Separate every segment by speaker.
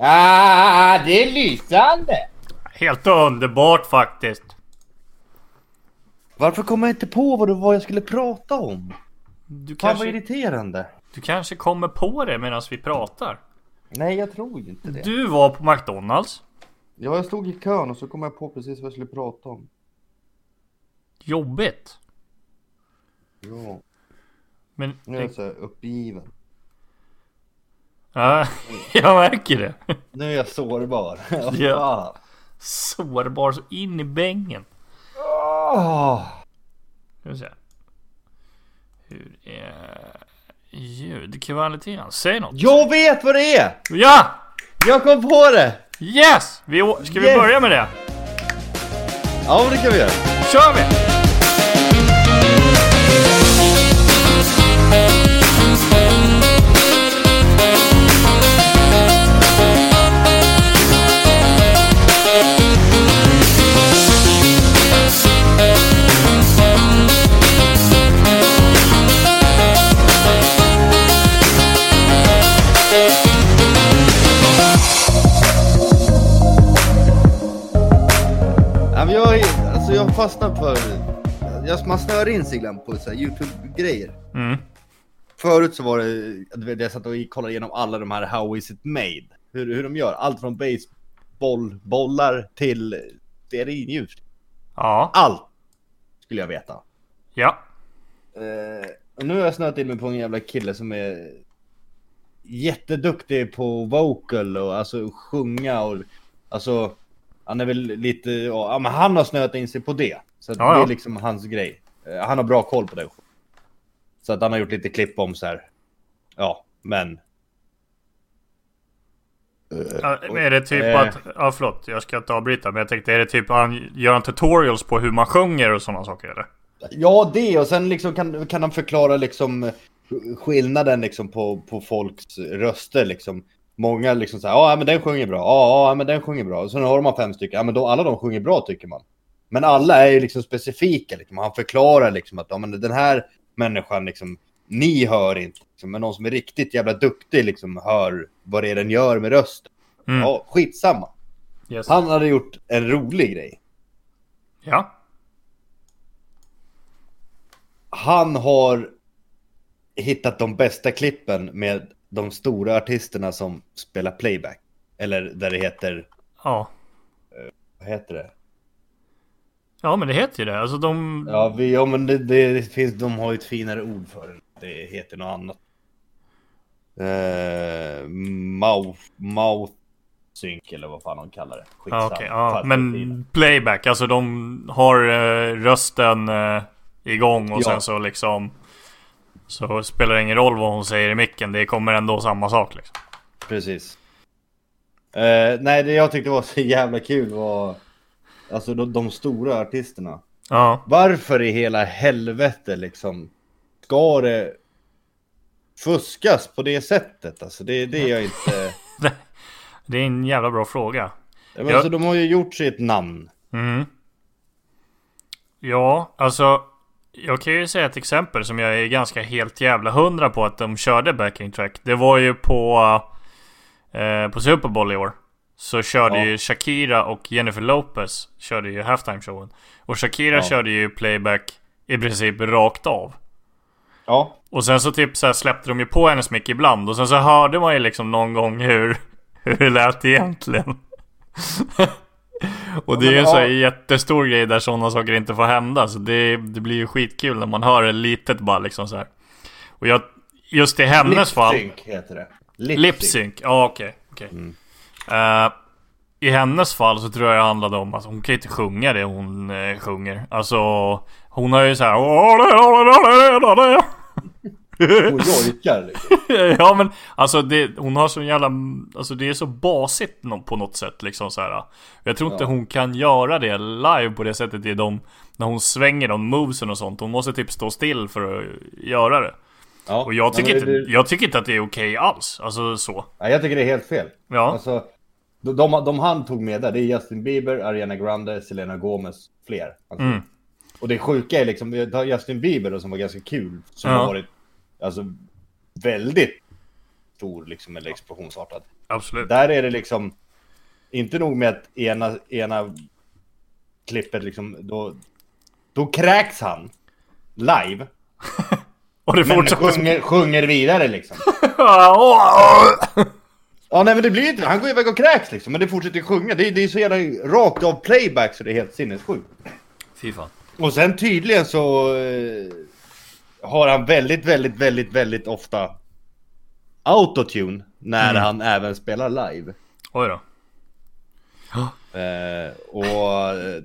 Speaker 1: Ah, det är lysande!
Speaker 2: Helt underbart faktiskt.
Speaker 1: Varför kom jag inte på vad det var jag skulle prata om?
Speaker 2: Du
Speaker 1: Fan vad
Speaker 2: kanske,
Speaker 1: irriterande.
Speaker 2: du kanske kommer på det medan vi pratar.
Speaker 1: Nej, jag tror inte det.
Speaker 2: Du var på McDonalds.
Speaker 1: Ja, jag stod i kön och så kom jag på precis vad jag skulle prata om.
Speaker 2: Jobbigt.
Speaker 1: Ja,
Speaker 2: Men...
Speaker 1: nu är jag så här uppgiven.
Speaker 2: Ja, jag märker det.
Speaker 1: Nu är jag sårbar.
Speaker 2: Ja. Sårbar så in i bängen.
Speaker 1: Åh.
Speaker 2: Ska vi se. Hur är ljudkvaliteten? Säg något.
Speaker 1: Jag vet vad det är!
Speaker 2: Ja!
Speaker 1: Jag kom på det!
Speaker 2: Yes! Vi, ska vi
Speaker 1: Yes!
Speaker 2: börja med det?
Speaker 1: Ja, det kan vi göra.
Speaker 2: kör vi!
Speaker 1: Snör in ibland på så YouTube-grejer.
Speaker 2: Mm.
Speaker 1: Förut så var det, jag satt och kollade igenom alla de här How is it made? Hur, hur de gör, allt från baseball, bollar till stearinljus.
Speaker 2: Ja.
Speaker 1: Allt skulle jag veta.
Speaker 2: Ja.
Speaker 1: Eh, och nu har jag snöat in mig på en jävla kille som är jätteduktig på vocal och alltså sjunga och alltså han är väl lite, ja men han har snöat in sig på det. Så
Speaker 2: Ja,
Speaker 1: det
Speaker 2: ja.
Speaker 1: är liksom hans grej. Eh, han har bra koll på det. Så att han har gjort lite klipp om så här. Ja, men.
Speaker 2: Ja, Är det typ
Speaker 1: Eh.
Speaker 2: att... Ja förlåt, jag ska inte avbryta. Men jag tänkte, är det typ han gör han tutorials på hur man sjunger och sådana saker eller?
Speaker 1: Ja, det och sen liksom kan, kan han förklara liksom skillnaden liksom på, på folks röster liksom. Många liksom säger ja men den sjunger bra, ja ja, men den sjunger bra. Och sen har man fem stycken, ja men då, alla de sjunger bra tycker man. Men alla är ju liksom specifika liksom. Han förklarar liksom att ja men den här människan liksom, ni hör inte. Liksom, men någon som är riktigt jävla duktig liksom hör vad det är den gör med rösten.
Speaker 2: Mm.
Speaker 1: Ja, skitsamma.
Speaker 2: Yes.
Speaker 1: Han hade gjort en rolig grej.
Speaker 2: Ja.
Speaker 1: han har hittat de bästa klippen med de stora artisterna som spelar playback. Eller där det heter,
Speaker 2: Ja.
Speaker 1: vad heter det?
Speaker 2: Ja men det heter ju det. Alltså de...
Speaker 1: Ja, vi, ja men det, det finns, de har ju ett finare ord för det. Det heter något annat. Uh, mouth, mouth sync eller vad fan de kallar det.
Speaker 2: Ja,
Speaker 1: Skitsamma.
Speaker 2: ja.
Speaker 1: Fattar
Speaker 2: Men
Speaker 1: tiden.
Speaker 2: playback, alltså de har eh, rösten eh, igång och
Speaker 1: Ja.
Speaker 2: sen så liksom... Så spelar det ingen roll vad hon säger i micken. Det kommer ändå samma sak liksom.
Speaker 1: Precis. Eh, nej, det jag tyckte var så jävla kul var alltså de, de stora artisterna.
Speaker 2: Ja.
Speaker 1: Varför i hela helvete liksom ska det fuskas på det sättet? Alltså det är det jag inte...
Speaker 2: Det är en jävla bra fråga.
Speaker 1: Men
Speaker 2: Ja.
Speaker 1: alltså, de har ju gjort sig ett namn.
Speaker 2: Mm. Ja, alltså. Jag kan ju säga ett exempel som jag är ganska helt jävla hundra på att de körde backing track. Det var ju på, eh, på Super Bowl i år. Så körde
Speaker 1: Ja.
Speaker 2: ju Shakira och Jennifer Lopez körde ju halftime showen. Och Shakira
Speaker 1: Ja.
Speaker 2: körde ju playback i princip rakt av.
Speaker 1: Ja.
Speaker 2: Och sen så typ så här släppte de ju på hennes mick ibland. Och sen så hörde man ju liksom någon gång hur, hur det lät egentligen. och det är ju en
Speaker 1: men,
Speaker 2: så
Speaker 1: ja.
Speaker 2: jättestor grej där sådana saker inte får hända. Så det, det blir ju skitkul när man hör det litet bara liksom så här. Och jag, just i hennes fall.
Speaker 1: Lip-sync heter det.
Speaker 2: Lip-sync, ja okej. okej.
Speaker 1: Mm.
Speaker 2: Eh, I hennes fall så tror jag det handlade om att hon kan inte sjunga det hon eh, sjunger. Alltså hon har ju så här.
Speaker 1: Hon jojkar liksom.
Speaker 2: ja men alltså det, hon har så jävla, alltså det är så basigt på något sätt liksom så här. Jag tror inte
Speaker 1: Ja.
Speaker 2: hon kan göra det live på det sättet i de, när hon svänger de movesen och sånt. Hon måste typ stå still för att göra det.
Speaker 1: Ja.
Speaker 2: Och jag tycker, inte,
Speaker 1: det-
Speaker 2: jag tycker inte att det är okej alls. Alltså så.
Speaker 1: Nej, jag tycker det är helt fel.
Speaker 2: Ja.
Speaker 1: Alltså, de, de, de han tog med där, det är Justin Bieber, Ariana Grande, Selena Gomez, fler. Alltså,
Speaker 2: Mm.
Speaker 1: Och det sjuka är liksom, Justin Bieber då, som var ganska kul, som
Speaker 2: Ja.
Speaker 1: har varit alltså, väldigt stor liksom, eller explosionsartad.
Speaker 2: Absolut.
Speaker 1: Där är det liksom inte nog med att ena, ena klippet liksom, då, då kräks han live.
Speaker 2: Och det
Speaker 1: Men
Speaker 2: fortsätter...
Speaker 1: sjunger, sjunger vidare liksom. Ja nej men det blir inte Han går iväg och kräks liksom, men det fortsätter ju sjunga. Det, är- det är så jävla rakt av playback så det är helt sinnessjukt.
Speaker 2: Fy fan.
Speaker 1: Och sen tydligen så eh, har han väldigt, väldigt, väldigt, väldigt ofta autotune när
Speaker 2: Mm.
Speaker 1: han även spelar live.
Speaker 2: Oj då.
Speaker 1: Eh, och... Eh,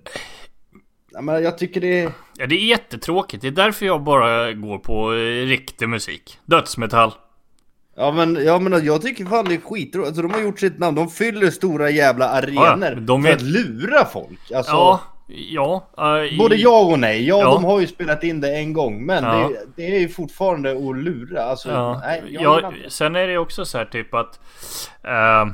Speaker 1: ja, men jag tycker det är...
Speaker 2: Ja, det är jättetråkigt. Det är därför jag bara går på eh, riktig musik. Dödsmetall.
Speaker 1: Ja men, ja, men jag tycker fan det är skitroligt. Alltså de har gjort sitt namn. De fyller stora jävla arenor
Speaker 2: Ja, de
Speaker 1: för
Speaker 2: är-
Speaker 1: att lura folk. Alltså,
Speaker 2: Ja, ja. eh,
Speaker 1: Både ja och nej. Ja,
Speaker 2: Ja.
Speaker 1: de har ju spelat in det en gång. Men
Speaker 2: Ja.
Speaker 1: det, det är ju fortfarande att lura. Alltså,
Speaker 2: Ja,
Speaker 1: nej, jag
Speaker 2: sen är det också så här typ att eh,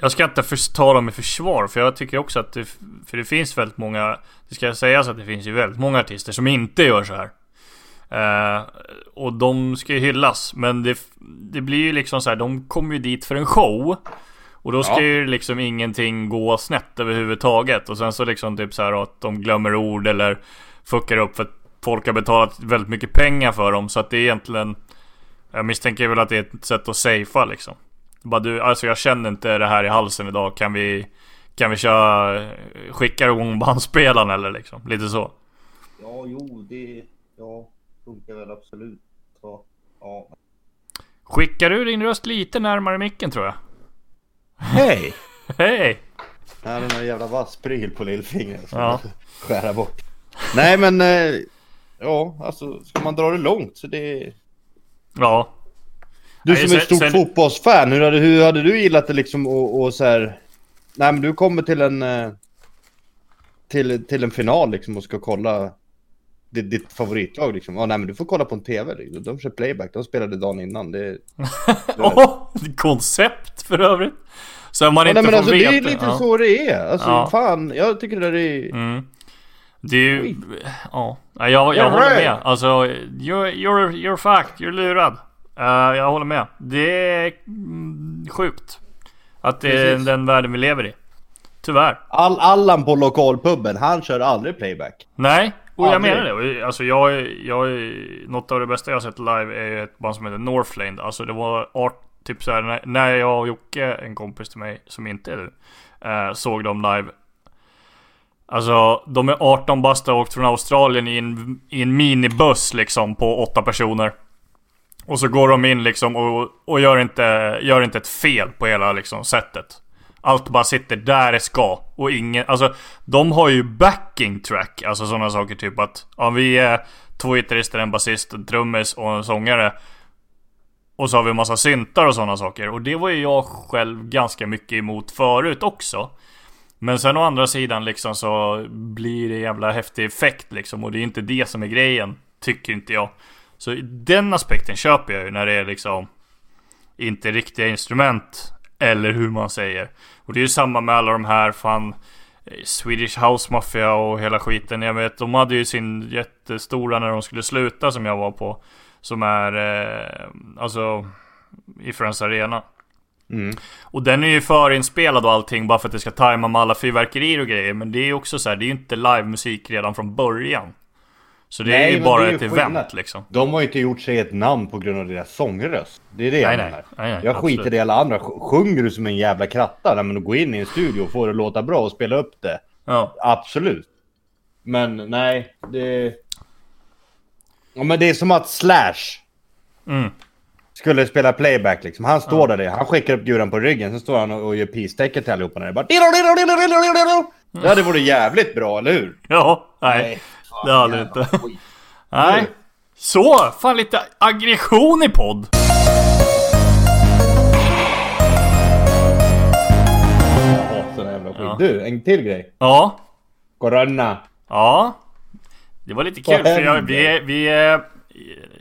Speaker 2: Jag ska inte för, ta dem i försvar för jag tycker också att det, För det finns väldigt många Det ska sägas att det finns ju väldigt många artister som inte gör så här eh, Och de ska ju hyllas men det, det blir ju liksom så här De kommer ju dit för en show. Och då ska
Speaker 1: Ja.
Speaker 2: ju liksom ingenting gå snett överhuvudtaget. Och sen så liksom typ så här att de glömmer ord eller Fuckar upp för att folk har betalat väldigt mycket pengar för dem. Så att det är egentligen Jag misstänker väl att det är ett sätt att safea liksom. Bara du, alltså jag känner inte det här i halsen idag. Kan vi Kan vi köra Skicka igång bandspelaren eller liksom? Lite så.
Speaker 1: Ja, jo, det ja, funkar väl absolut. Så, ja.
Speaker 2: Skickar du din röst lite närmare micken tror jag
Speaker 1: Hej!
Speaker 2: Hej!
Speaker 1: Jag hade någon jävla vass pryl på lillfingret som
Speaker 2: Ja.
Speaker 1: jag skära bort. Nej men, eh, ja alltså ska man dra det långt så det...
Speaker 2: Ja
Speaker 1: Du
Speaker 2: Nej,
Speaker 1: som är
Speaker 2: sen-
Speaker 1: ett stort
Speaker 2: sen-
Speaker 1: fotbollsfan, hur hade, hur hade du gillat det liksom och, och så här... Nej men du kommer till en... eh, Till, till en final liksom och ska kolla ditt, ditt favoritlag liksom. Ja nej men du får kolla på en TV. liksom. De kör playback, de spelade dagen innan. Det,
Speaker 2: Åh, koncept för övrigt Så man
Speaker 1: ja,
Speaker 2: inte
Speaker 1: nej, men
Speaker 2: får
Speaker 1: alltså,
Speaker 2: veta
Speaker 1: det är lite
Speaker 2: ja.
Speaker 1: så det är. Alltså
Speaker 2: Ja.
Speaker 1: fan, jag tycker det där är...
Speaker 2: Mm. Det är ju... Ja. Jag, jag
Speaker 1: Ja,
Speaker 2: håller med. Alltså, you're, you're, you're fucked. You're lurad. Eh, jag håller med. Det är mm, sjukt. Att det är
Speaker 1: Precis.
Speaker 2: den världen vi lever i. Tyvärr.
Speaker 1: All, Allan på lokalpubben, han kör aldrig playback.
Speaker 2: Nej, och jag menar det. Alltså jag, jag, något av det bästa jag sett live är ju ett band som heter Northlane. Alltså det var art, typ såhär när, när jag och Jocke, en kompis till mig som inte är du, eh, såg dem live. Alltså de är 18 bast och åkt från Australien i en, i en minibuss liksom på åtta personer. Och så går de in liksom och, och gör, inte, gör inte ett fel på hela liksom sättet. Allt bara sitter där det ska. Och ingen, alltså de har ju backing track. Alltså sådana saker typ att ja, vi är två gitarrister, en basist, en trummis och en sångare. Och så har vi en massa syntar och sådana saker. Och det var ju jag själv ganska mycket emot förut också. Men sen å andra sidan liksom så blir det jävla häftig effekt liksom. Och det är inte det som är grejen. Tycker inte jag. Så den aspekten köper jag ju när det är liksom inte riktiga instrument. Eller hur man säger. Och det är ju samma med alla de här fan eh, Swedish House Mafia och hela skiten. Jag vet, de hade ju sin jättestora när de skulle sluta som jag var på. Som är eh, alltså i Friends Arena.
Speaker 1: Mm.
Speaker 2: Och den är ju förinspelad och allting bara för att det ska tajma med alla fyrverkerier och grejer. Men det är ju också så här, det är ju inte livemusik redan från början. Så det
Speaker 1: Nej,
Speaker 2: är ju bara
Speaker 1: det är ju
Speaker 2: ett
Speaker 1: skillnad.
Speaker 2: event liksom.
Speaker 1: De har ju inte gjort sig ett namn på grund av deras sångröst. Det är det jag
Speaker 2: Nej, nej.
Speaker 1: menar.
Speaker 2: nej, nej
Speaker 1: Jag
Speaker 2: absolut.
Speaker 1: skiter i det alla andra. Sj- Sjunger du som en jävla kratta, nej, men gå in i en studio och få det att låta bra och spela upp det.
Speaker 2: Ja.
Speaker 1: Absolut. Men nej, det... Ja men det är som att Slash
Speaker 2: Mm.
Speaker 1: skulle spela playback liksom. Han står där, han skickar upp guran på ryggen, sen står han och, och gör peace-tecken till allihopa när det bara... Det hade varit jävligt bra, eller hur?
Speaker 2: Ja, nej.
Speaker 1: fan,
Speaker 2: det hade
Speaker 1: jävla
Speaker 2: inte.
Speaker 1: skit.
Speaker 2: Nej. Så, fan lite aggression i podd.
Speaker 1: Jag hatar sån jävla skit.
Speaker 2: Ja.
Speaker 1: Du, en till grej.
Speaker 2: Ja.
Speaker 1: Corona.
Speaker 2: Ja. Det var lite kul för jag, vi, vi, eh,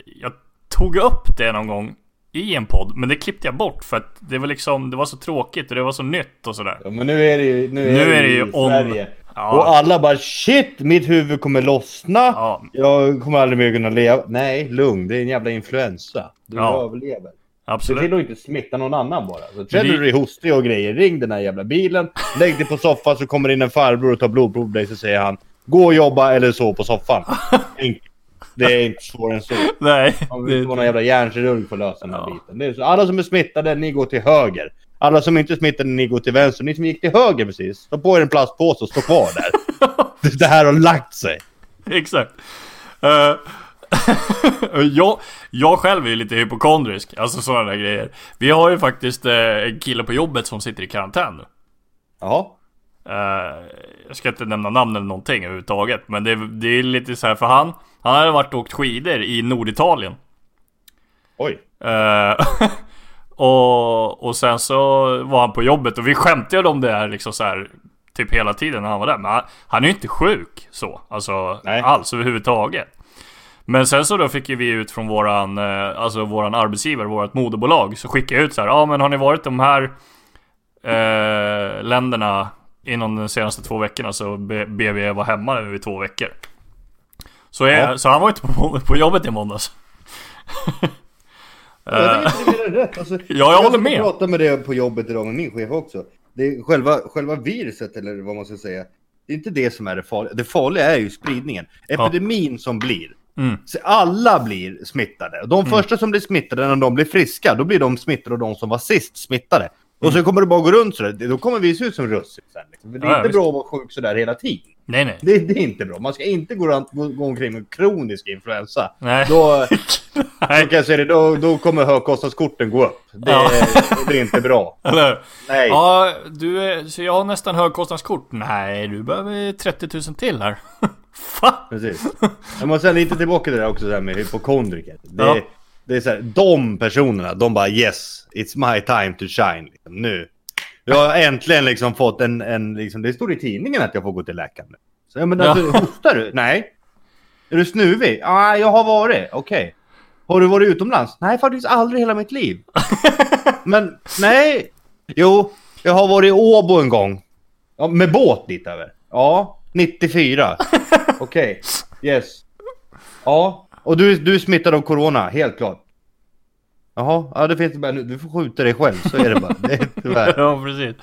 Speaker 2: jag tog upp det någon gång i en podd, men det klippte jag bort för att det var liksom, det var så tråkigt och det var så nytt och sådär.
Speaker 1: Ja, men nu är det ju, nu är
Speaker 2: Nu
Speaker 1: det
Speaker 2: är det
Speaker 1: ju Sverige.
Speaker 2: Ja.
Speaker 1: Och alla bara shit, mitt huvud kommer lossna.
Speaker 2: Ja.
Speaker 1: Jag kommer aldrig mer kunna leva. Nej, lugn. Det är en jävla influensa. Du
Speaker 2: Ja.
Speaker 1: överlever. Se
Speaker 2: Absolut.
Speaker 1: till att inte smitta någon annan bara. Så känner du dig hostig och grejer, ring den här jävla bilen. Lägg dig på soffan så kommer in en farbror och tar blodprov på dig så säger han Gå och jobba eller så på soffan. Det är inte svårare än så.
Speaker 2: Nej.
Speaker 1: Man vill inte vara någon jävla hjärnkirurg för att lösa den här biten. Det är så. Alla som är smittade, ni går till höger. Alla som inte smittade, ni går till vänster. Ni som gick till höger precis, ta på er en plastpåse och stå kvar där. Det- här har lagt sig.
Speaker 2: exakt. Eh, jag, jag själv är ju lite hypokondrisk, alltså sådana där grejer. Vi har ju faktiskt eh, en kille på jobbet som sitter i karantän nu.
Speaker 1: Jaha.
Speaker 2: Eh, jag ska inte nämna namn eller någonting överhuvudtaget, men det, det är lite så här för han, han hade varit och åkt skidor i Norditalien.
Speaker 1: Oj.
Speaker 2: Eh, och, och sen så var han på jobbet och vi skämtade om det här liksom så här Typ hela tiden när han var där. Men han, han är ju inte sjuk så. Alltså
Speaker 1: Nej.
Speaker 2: alls överhuvudtaget. Men sen så då fick ju vi ut från våran, eh, alltså våran arbetsgivare, vårat moderbolag. Så skickade jag ut så här, ja men har ni varit i de här eh, länderna inom de senaste två veckorna så be, ber vi er vara hemma över två veckor. Så, är,
Speaker 1: Ja.
Speaker 2: så han var inte på, på jobbet i måndags.
Speaker 1: Ja, det är inte mer än rätt. Alltså,
Speaker 2: jag håller
Speaker 1: och
Speaker 2: med.
Speaker 1: pratade med det på jobbet idag med min chef också. Det är själva, själva viruset, eller vad man ska säga. Det är inte det som är det farliga. Det farliga är ju spridningen. Epidemin som blir.
Speaker 2: Mm.
Speaker 1: Så alla blir smittade. Och De första som blir smittade när de blir friska, då blir de smittade och de som var sist smittade. Och
Speaker 2: Mm.
Speaker 1: så kommer det bara gå runt sådär. Då kommer vi se ut som russin sen. Liksom. Det är
Speaker 2: Ja,
Speaker 1: inte
Speaker 2: visst.
Speaker 1: bra att vara sjuk sådär hela tiden.
Speaker 2: Nej nej.
Speaker 1: Det, det är inte bra. Man ska inte gå, runt, gå, gå omkring med kronisk influensa.
Speaker 2: Nej.
Speaker 1: Då,
Speaker 2: Nej.
Speaker 1: säga det, då, då kommer högkostnadskorten gå upp. Det,
Speaker 2: Ja.
Speaker 1: det är inte bra.
Speaker 2: Eller?
Speaker 1: Nej.
Speaker 2: Ja, du är, så jag har nästan högkostnadskort. Nej, du behöver 30 000 till här. Fan!
Speaker 1: Precis. Jag måste sen inte tillbaka till det där också så här med hypokondriker. Det,
Speaker 2: Ja.
Speaker 1: det är så här, de personerna, de bara yes, it's my time to shine. Liksom, nu. Jag har äntligen liksom fått en, en liksom, det står i tidningen att jag får gå till läkaren nu. Så, ja, men alltså,
Speaker 2: Ja.
Speaker 1: hostar du? Nej. Är du snuvig? Ja, ah, jag har varit. Okej. Har du varit utomlands? Nej, faktiskt aldrig hela mitt liv. men, nej. Jo, jag har varit i Åbo en gång. Ja, med båt dit över. Ja, 94. Okej, yes. Ja, och du, du är smittad av corona, helt klart. Jaha, ja det finns bara nu. Du får skjuta dig själv, så är det bara. Det är tyvärr.
Speaker 2: Ja, precis.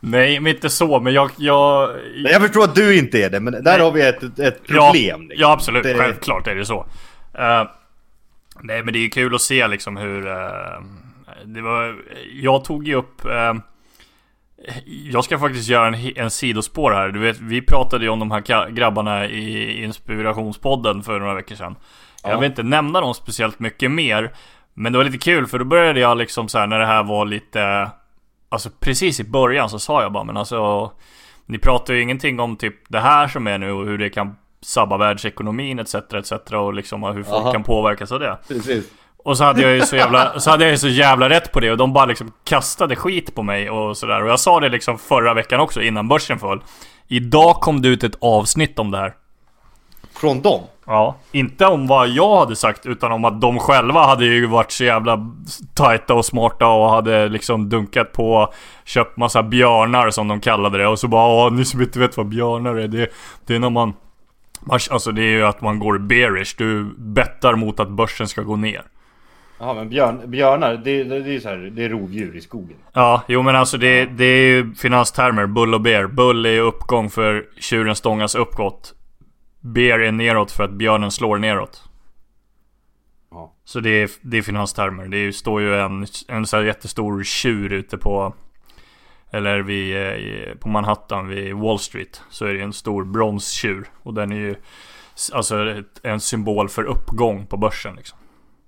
Speaker 2: Nej, men inte så, men jag... jag
Speaker 1: Men Jag förstår att du inte är det, men där
Speaker 2: Nej.
Speaker 1: har vi ett, ett
Speaker 2: ja,
Speaker 1: problem. liksom.
Speaker 2: ja, absolut.
Speaker 1: Det-
Speaker 2: Självklart är det så. Eh, nej, men det är kul att se liksom hur... eh, det var... Jag tog ju upp... eh, jag ska faktiskt göra en, en sidospår här. Du vet, vi pratade ju om de här grabbarna i Inspirationspodden för några veckor sedan. Jag
Speaker 1: Ja.
Speaker 2: vill inte nämna dem speciellt mycket mer. Men det var lite kul för då började jag liksom så här när det här var lite... Alltså precis i början så sa jag bara men alltså... Ni pratar ju ingenting om typ det här som är nu och hur det kan sabba världsekonomin etc. etc. och liksom hur folk
Speaker 1: Aha.
Speaker 2: kan påverkas av det.
Speaker 1: Precis.
Speaker 2: Och så hade jag ju så jävla, så hade jag ju så jävla rätt på det och de bara liksom kastade skit på mig och sådär. Och jag sa det liksom förra veckan också innan börsen föll. Idag kom det ut ett avsnitt om det här.
Speaker 1: Från dem?
Speaker 2: Ja. Inte om vad jag hade sagt utan om att de själva hade ju varit så jävla tajta och smarta och hade liksom dunkat på Köpt massa björnar som de kallade det och så bara Åh, ni som inte vet vad björnar är det, det är när man Alltså det är ju att man går bearish, du bettar mot att börsen ska gå ner
Speaker 1: Ja, men björn, björnar, det, det, det är så här, det är rovdjur i skogen.
Speaker 2: Ja, jo men alltså det, det är ju finanstermer, bull och bear. Bull är ju uppgång för tjuren stångas uppåt. Bear är neråt för att björnen slår neråt.
Speaker 1: Ja.
Speaker 2: Så det är, det är finanstermer. Det är, står ju en, en så här jättestor tjur ute på Eller vid, eh, på Manhattan vid Wall Street Så är det en stor bronstjur Och den är ju Alltså en symbol för uppgång på börsen liksom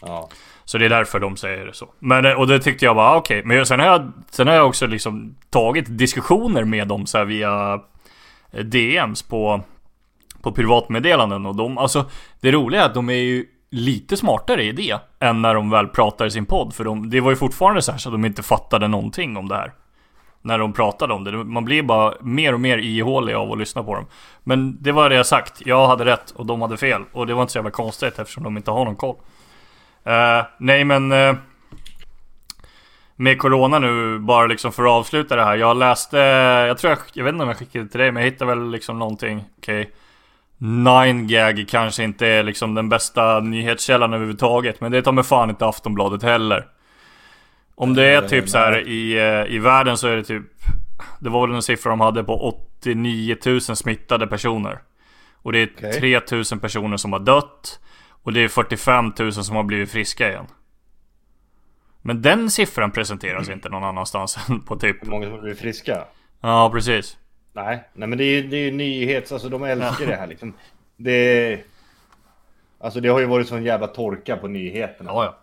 Speaker 1: Ja.
Speaker 2: så det är därför de säger det så. Men, eh, och det tyckte jag ah, okej. Men sen har, jag, sen har jag också liksom tagit diskussioner med dem så här via eh, DMs på, på privatmeddelanden. Och de, alltså det roliga är att de är ju lite smartare i det än när de väl pratar i sin podd. För de, det var ju fortfarande så här så att de inte fattade någonting om det här. När de pratade om det. Man blir bara mer och mer ihålig av att lyssna på dem. Men det var det jag sagt. Jag hade rätt och de hade fel. Och det var inte så jävla konstigt eftersom de inte har någon koll. Uh, nej men Uh, Med Corona nu, bara liksom för att avsluta det här. Jag läste, jag tror jag, jag vet inte om jag skickade det till dig men jag hittade väl liksom någonting, okej 9gag kanske inte är liksom den bästa nyhetskällan överhuvudtaget Men det tar med fan inte Aftonbladet heller Om det är typ så här i, eh, i världen så är det typ Det var väl en siffra de hade på 89 000 smittade personer. Och det är
Speaker 1: Okej.
Speaker 2: 3 000 personer som har dött. Och det är 45 000 som har blivit friska igen. Men den siffran presenteras inte någon annanstans än på typ
Speaker 1: Hur många som blir friska?
Speaker 2: Ja precis.
Speaker 1: Nej, nej men det är ju det är nyhets, alltså de älskar det här liksom. Det... Alltså det har ju varit sån jävla torka på nyheterna.
Speaker 2: Ja ja.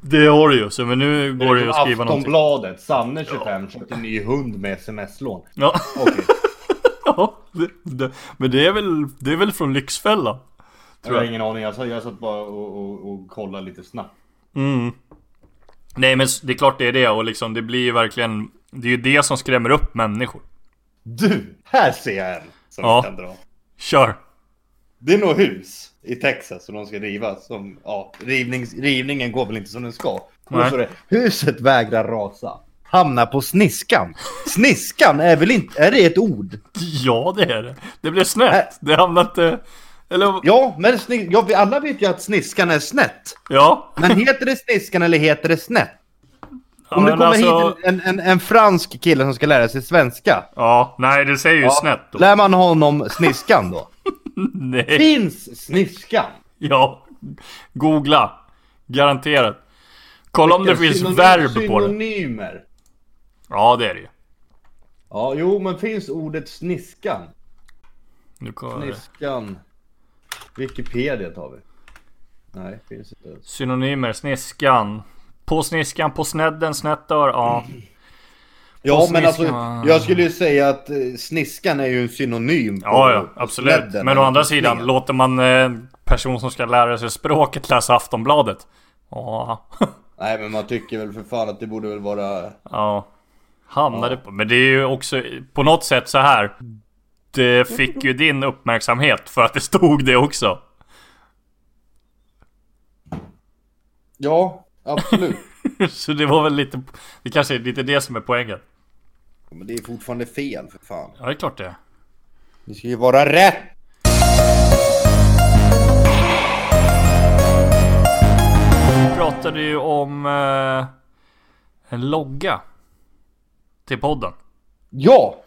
Speaker 2: Det har du ju, så men nu går det ju att skriva någonting.
Speaker 1: Aftonbladet, Sanne 25 köpte en ny hund med sms-lån.
Speaker 2: Ja.
Speaker 1: Okej,
Speaker 2: ja det, det, men det är väl, det är väl från Lyxfällan?
Speaker 1: jag har ingen aning. Jag satt, jag satt bara och, och, och kollade lite snabbt.
Speaker 2: Mm. Nej men det är klart det är det och liksom det blir ju verkligen Det är ju det som skrämmer upp människor
Speaker 1: Du! Här ser jag en som
Speaker 2: Ja.
Speaker 1: kan dra.
Speaker 2: Kör!
Speaker 1: Det är nog hus i Texas som de ska riva. Som, ja, rivnings, rivningen går väl inte som den ska. Det, huset vägrar rasa. Hamnar på sniskan. Sniskan är väl inte, är det ett ord?
Speaker 2: Ja det är det Det blev snett Det hamnade inte Eller
Speaker 1: Ja, men sni, ja, vi alla vet ju att sniskan är snett.
Speaker 2: Ja
Speaker 1: Men heter det sniskan eller heter det snett? Om det kommer
Speaker 2: alltså-
Speaker 1: hit en, en, en fransk kille som ska lära sig svenska.
Speaker 2: Ja, nej det säger ju
Speaker 1: Ja,
Speaker 2: snett då
Speaker 1: Lär man honom sniskan då?
Speaker 2: Nej
Speaker 1: Finns sniskan?
Speaker 2: Ja Googla Garanterat Kolla om det finns
Speaker 1: Synonym-
Speaker 2: verb på det
Speaker 1: Synonymer.
Speaker 2: Ja det är det ju
Speaker 1: Ja, jo, men finns ordet sniskan?
Speaker 2: Nu.
Speaker 1: Sniskan. Wikipedia tar vi. Nej, finns inte.
Speaker 2: Synonymer, sniskan På sniskan, på snedden, snettar, ja
Speaker 1: Ja,
Speaker 2: På
Speaker 1: men alltså, jag skulle ju säga att eh, sniskan är ju en synonym på
Speaker 2: Ja, ja, absolut.
Speaker 1: snedden
Speaker 2: Men å andra sidan, låter man eh, en person som ska lära sig språket läsa Aftonbladet? Ja.
Speaker 1: Nej, men man tycker väl för fan att det borde väl vara...
Speaker 2: ja. Hamnade på. Men det är ju också på något sätt så här. Det fick ju din uppmärksamhet för att det stod det också.
Speaker 1: Ja, absolut.
Speaker 2: Så det var väl lite, det kanske är lite det som är poängen.
Speaker 1: men det är fortfarande fel för fan.
Speaker 2: Ja, det är klart det.
Speaker 1: Det ska ju vara rätt!
Speaker 2: Vi pratade ju om eh, en logga. Till podden.
Speaker 1: Ja!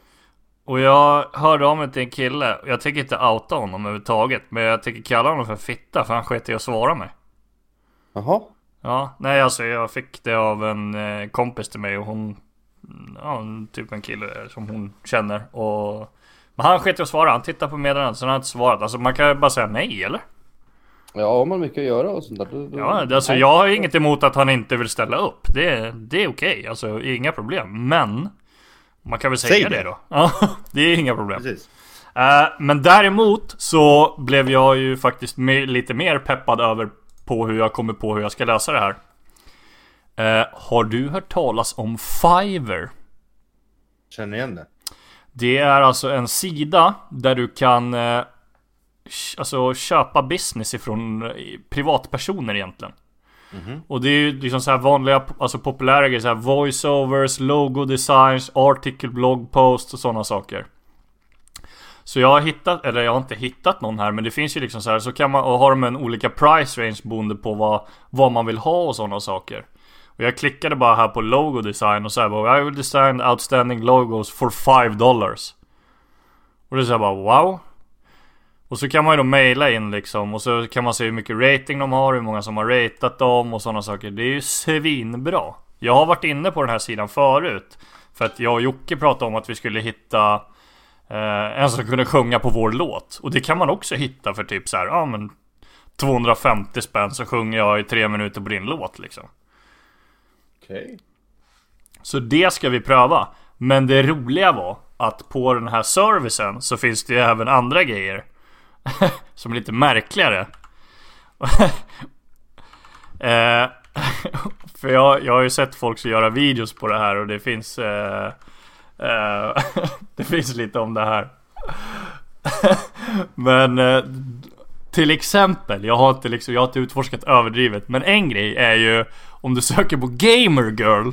Speaker 2: Och jag hörde av mig till en kille, jag tänker inte outa honom överhuvudtaget Men jag tänker kalla honom för fitta för han sket i att svara mig
Speaker 1: Jaha.
Speaker 2: Ja, nej alltså jag fick det av en eh, kompis till mig och hon Ja, typ en kille som hon känner och Men han sket i att svara, han tittade på meddelandet så han har inte svarat Alltså man kan ju bara säga nej eller?
Speaker 1: Ja, har man mycket att göra och sånt där. då- då-
Speaker 2: Ja, alltså jag har inget emot att han inte vill ställa upp Det, det är okej, alltså inga problem Men Man kan väl säga
Speaker 1: Säg
Speaker 2: det.
Speaker 1: det.
Speaker 2: då Ja, det är inga problem
Speaker 1: Precis.
Speaker 2: Eh, men däremot så blev jag ju faktiskt lite mer peppad över på hur jag kommer på hur jag ska lösa det här. Eh, har du hört talas om Fiverr?
Speaker 1: Känner igen det.
Speaker 2: Det är alltså en sida där du kan eh, alltså köpa business ifrån eh, privatpersoner egentligen. Och det är ju liksom så här vanliga, alltså populära grejer, så här voiceovers, logo designs, article, bloggpost och sådana saker. Så jag har hittat, eller jag har inte hittat någon här men det finns ju liksom så här så kan man, och har de en olika price range beroende på vad, vad man vill ha och sådana saker. Och jag klickade bara här på logo design och så här bara I will design outstanding logos for 5 dollars. Och det är så här bara wow. Och så kan man ju då mejla in liksom och så kan man se hur mycket rating de har, hur många som har ratat dem och sådana saker. Det är ju svinbra. Jag har varit inne på den här sidan förut. För att jag och Jocke pratade om att vi skulle hitta eh, en som kunde sjunga på vår låt. Och det kan man också hitta för typ så här, ja men 250 spänn så sjunger jag i tre minuter på din låt liksom.
Speaker 1: Okej.
Speaker 2: Så det ska vi pröva. Men det roliga var att på den här servicen så finns det ju även andra grejer. som är lite märkligare. eh, för jag, jag har ju sett folk som göra videos på det här och det finns eh, Det finns lite om det här. men eh, till exempel, jag har inte liksom, jag har inte utforskat överdrivet. Men en grej är ju om du söker på Gamer Girl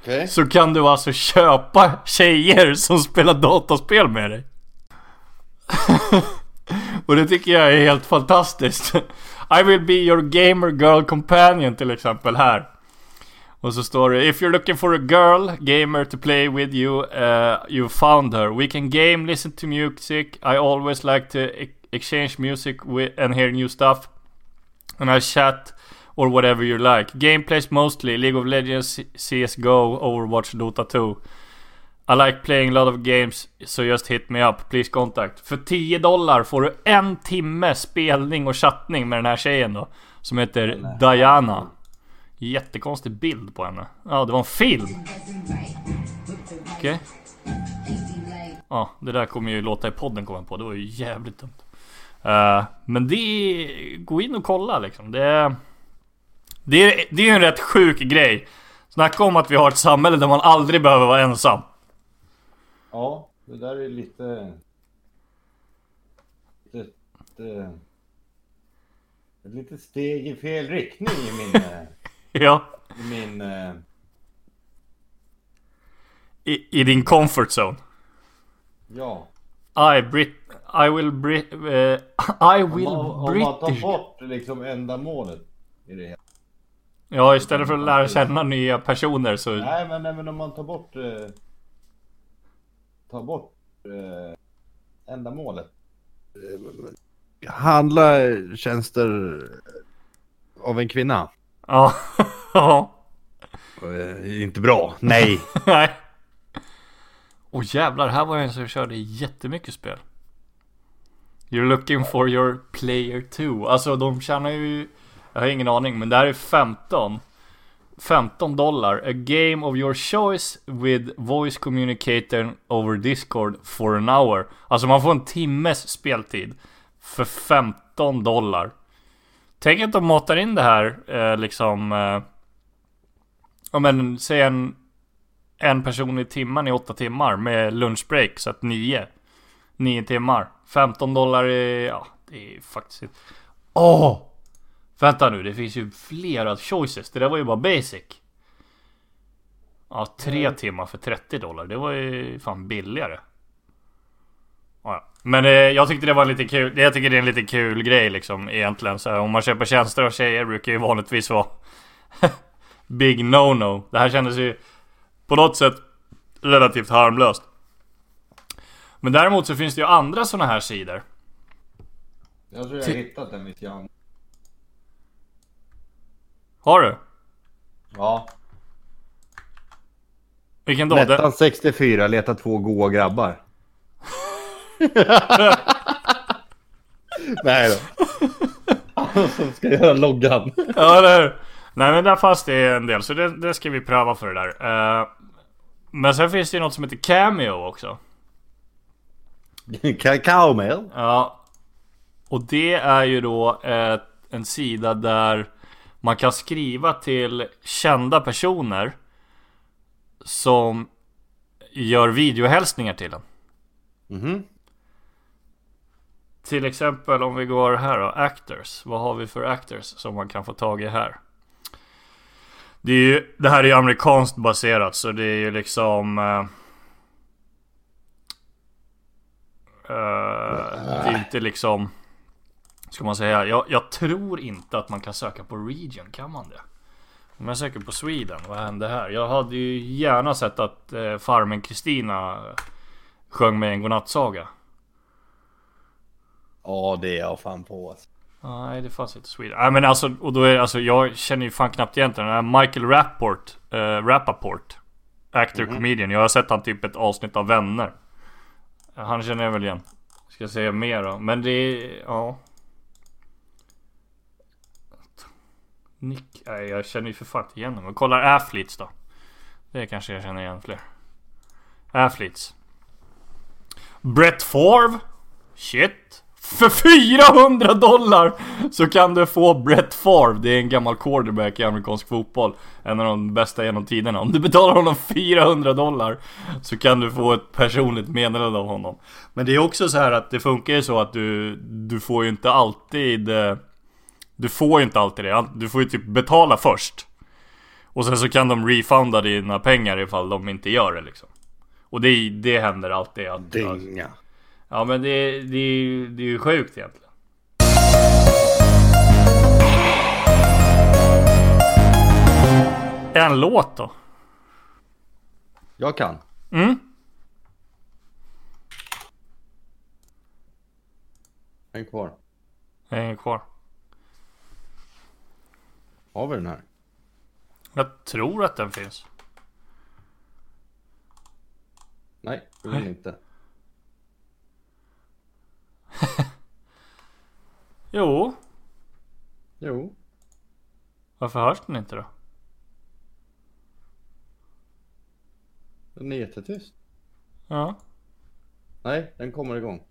Speaker 1: Okej.
Speaker 2: så kan du alltså köpa tjejer som spelar dataspel med dig. Och det tycker jag är helt fantastiskt. I will be your gamer girl companion till exempel här. Och så står det If you're looking for a girl gamer to play with you, uh, you found her. We can game, listen to music. I always like to e exchange music with, and hear new stuff. And I chat or whatever you like. Gameplays mostly League of Legends, CSGO, Overwatch, Dota 2. I like playing a lot of games, so just hit me up. Please contact. För 10 dollar får du en timme spelning och chattning med den här tjejen då. Som heter Diana. Jättekonstig bild på henne. Ja, det var en film. Okej. Okay. Ja, det där kommer ju låta i podden komma på. Det var ju jävligt dumt. Uh, men det... Gå in och kolla liksom. Det... Det är, det är ju en rätt sjuk grej. Snacka om att vi har ett samhälle där man aldrig behöver vara ensam.
Speaker 1: Ja, det där är lite... Lite... Ett litet steg i fel riktning i min...
Speaker 2: ja.
Speaker 1: I min...
Speaker 2: I, I din comfort zone.
Speaker 1: Ja.
Speaker 2: I Brit... I will Brit... Uh, I will
Speaker 1: om man, Om man tar bort liksom ändamålet i det hela.
Speaker 2: Ja, istället för att lära känna nya personer så...
Speaker 1: Nej, men, nej, men om man tar bort... Eh, tar bort eh, ändamålet. Handla tjänster av en kvinna.
Speaker 2: Ja. ja.
Speaker 1: Eh, inte bra. Nej.
Speaker 2: Nej. Oh, jävlar, här var jag en som körde jättemycket spel. You're looking for your player too. Alltså de tjänar ju jag har ingen aning, men det här är 15. 15 dollar. A game of your choice with voice communicator over Discord for an hour. Alltså man får en timmes speltid. För 15 dollar. Tänk att de matar in det här eh, liksom... Eh, ja men, säg en... En person i timmen i 8 timmar med lunchbreak, så att 9. 9 timmar. 15 dollar är... Ja, det är faktiskt... Åh! Oh! Vänta nu, det finns ju flera choices. Det där var ju bara basic. Ja, tre mm. timmar för 30 dollar. Det var ju fan billigare. Men eh, jag tyckte det var lite kul. Jag tycker det är en lite kul grej liksom egentligen. Så här, om man köper tjänster av tjejer brukar ju vanligtvis vara Big no-no. Det här kändes ju på något sätt relativt harmlöst. Men däremot så finns det ju andra sådana här sidor.
Speaker 1: Jag tror jag har hittat en mitt Jan.
Speaker 2: Har du?
Speaker 1: Ja.
Speaker 2: Vilken då?
Speaker 1: Nettan 64, leta två goa grabbar. Nej då. som ska göra loggan.
Speaker 2: ja, eller hur? Nej men där fanns det en del, så det, det ska vi pröva för det där. Uh, men sen finns det ju något som heter Cameo också.
Speaker 1: Cameo?
Speaker 2: Ja. Och det är ju då eh, en sida där man kan skriva till kända personer som gör videohälsningar till en.
Speaker 1: Mm -hmm.
Speaker 2: Till exempel om vi går här då, actors. Vad har vi för actors som man kan få tag i här? Det, ju, det här är ju amerikanskt baserat så det är ju liksom... Uh, uh, det är inte liksom... Ska man säga. Jag, jag, tror inte att man kan söka på region. Kan man det? Om jag söker på Sweden. Vad hände här? Jag hade ju gärna sett att eh, farmen Kristina sjöng med en godnattsaga.
Speaker 1: Ja, det är jag fan på alltså.
Speaker 2: Nej, det fanns inte Sweden. Nej, men alltså, och då är alltså, jag känner ju fan knappt igen den Michael Rapport, äh, Rappaport. Actor, mm -hmm. comedian. Jag har sett han typ ett avsnitt av Vänner. Han känner jag väl igen. Ska jag säga mer då? Men det är, ja. Nick? Nej, jag känner ju för fan inte igen. Jag kollar Athletes då. Det kanske jag känner igen fler. Athletes. Brett Favre. Shit. För 400 dollar så kan du få Brett Favre. Det är en gammal quarterback i amerikansk fotboll. En av de bästa genom tiderna. Om du betalar honom 400 dollar så kan du få ett personligt meddelande av honom. Men det är också så här att det funkar ju så att du, du får ju inte alltid eh, du får ju inte alltid det. Du får ju typ betala först. Och sen så kan de refunda dina pengar ifall de inte gör det liksom. Och det, det händer alltid. Att,
Speaker 1: Dynga.
Speaker 2: Ja men det, det, är ju, det är ju sjukt egentligen. En låt då?
Speaker 1: Jag kan.
Speaker 2: Mm.
Speaker 1: En kvar.
Speaker 2: En kvar.
Speaker 1: Har vi den här?
Speaker 2: Jag tror att den finns.
Speaker 1: Nej, det vill inte.
Speaker 2: Jo.
Speaker 1: Jo.
Speaker 2: Varför hörs den inte då?
Speaker 1: Den är jättetyst.
Speaker 2: Ja.
Speaker 1: Nej, den kommer igång.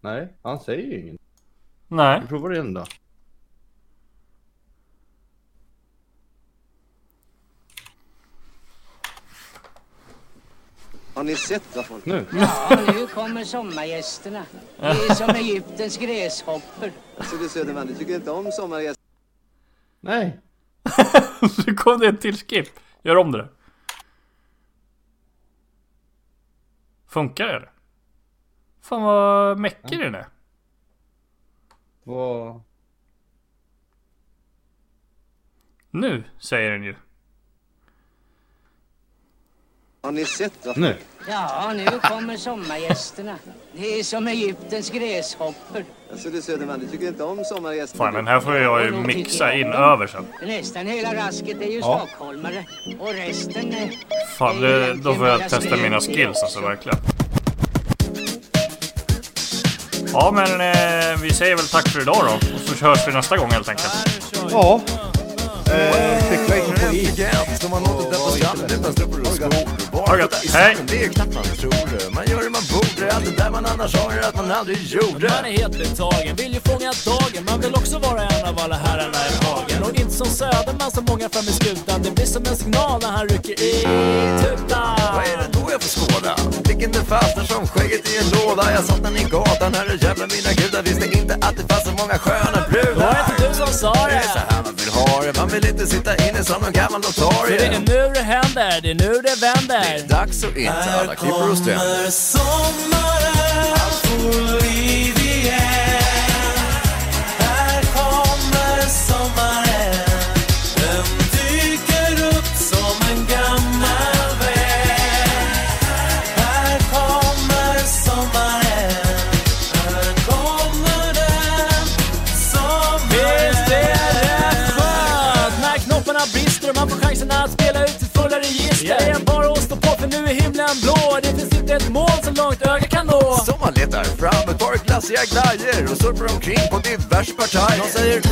Speaker 1: Nej, han säger ju inget.
Speaker 2: Nej.
Speaker 1: Vi provar igen då.
Speaker 3: Har ni sett vad folk...
Speaker 1: Nu.
Speaker 4: Ja, nu kommer sommargästerna. Det är som Egyptens gräshoppor.
Speaker 3: Alltså du Söderman, du tycker inte om sommargäster?
Speaker 1: Nej.
Speaker 2: Nu kom det en till skip. Gör om det där. Funkar det? Fan vad mäckig den är.
Speaker 1: Vad...
Speaker 2: Nu säger den ju.
Speaker 3: Har ni sett vad
Speaker 1: Nu.
Speaker 4: Ja, nu kommer sommargästerna. Det är som Egyptens gräshoppor.
Speaker 3: Alltså du Söderman, du tycker inte om sommargäster?
Speaker 2: Fan den här får jag ju mixa in över sen.
Speaker 4: Nästan hela rasket är ju
Speaker 1: Ja.
Speaker 4: stockholmare. Och resten är...
Speaker 2: Fan det, då får jag testa mina skills alltså verkligen. Ja men eh, vi säger väl tack för idag då. Och så hörs vi nästa gång helt enkelt.
Speaker 1: Ja. Eh, cykla in på is.
Speaker 5: Det
Speaker 2: det gött. Hej.
Speaker 5: Det är knappt man tror det. Man gör det man borde, allt det där man annars har att man aldrig gjorde.
Speaker 6: Man är helt betagen, vill ju fånga dagen Man vill också vara en av alla herrarna i hagen Och inte som Söderman som många fram i skutan Det blir som en signal när han rycker i tutan
Speaker 5: Vad är det då jag får skåda? Blicken den fastnar som skägget i en låda. Jag satt den i gatan, herre mina gudar. Visste inte att det fanns så många sköna
Speaker 6: Det var
Speaker 5: brudar.
Speaker 6: inte du som sa
Speaker 5: Det är så
Speaker 6: det
Speaker 5: här man vill det. Inte sitta inne som någon gammal
Speaker 6: För det är
Speaker 5: notarie.
Speaker 6: nu det händer, det är nu det vänder
Speaker 5: Dags att inte alla klippor och stränder.
Speaker 6: sommaren, allt får liv igen Här kommer sommaren att spela ut sitt fulla register. Det är bara att stå på för nu är himlen blå. Det finns inte ett mål så långt ögat kan nå.
Speaker 5: Så man letar fram glassiga glajjor och surfar omkring på diverse partajer. Någon säger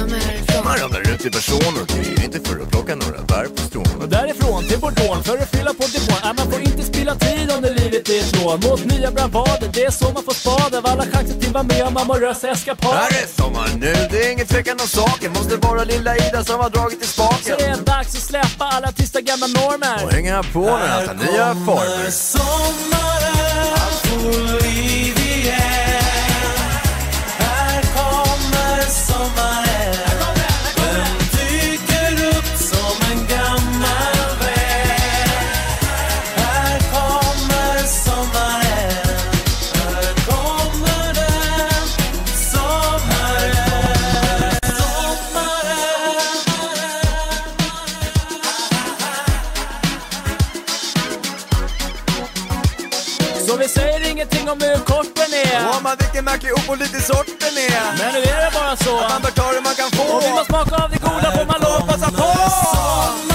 Speaker 5: man ramlar ut i personer. Det är inte för att plocka några bär på strån.
Speaker 6: Och därifrån till Bordeaux för att fylla på depån äh, Man får inte spilla tid under livet är ett lån Mot nya bravader, det är så man får spad Av alla chanser till vara med om amorösa eskapader
Speaker 5: Här är sommar nu, det är ingen tvekan om saken. Måste vara lilla Ida som har dragit i
Speaker 6: Så
Speaker 5: spaken.
Speaker 6: det är dags att släppa alla tysta gamla normer
Speaker 5: Och hänga på när han tar nya former.
Speaker 6: sommaren, allt får liv igen Här kommer sommaren
Speaker 5: Och vilken märklig opolitisk sort den är.
Speaker 6: Men nu är det bara så
Speaker 5: Man bör ta det man kan få.
Speaker 6: Och vill man smaka av det goda får man lov att passa på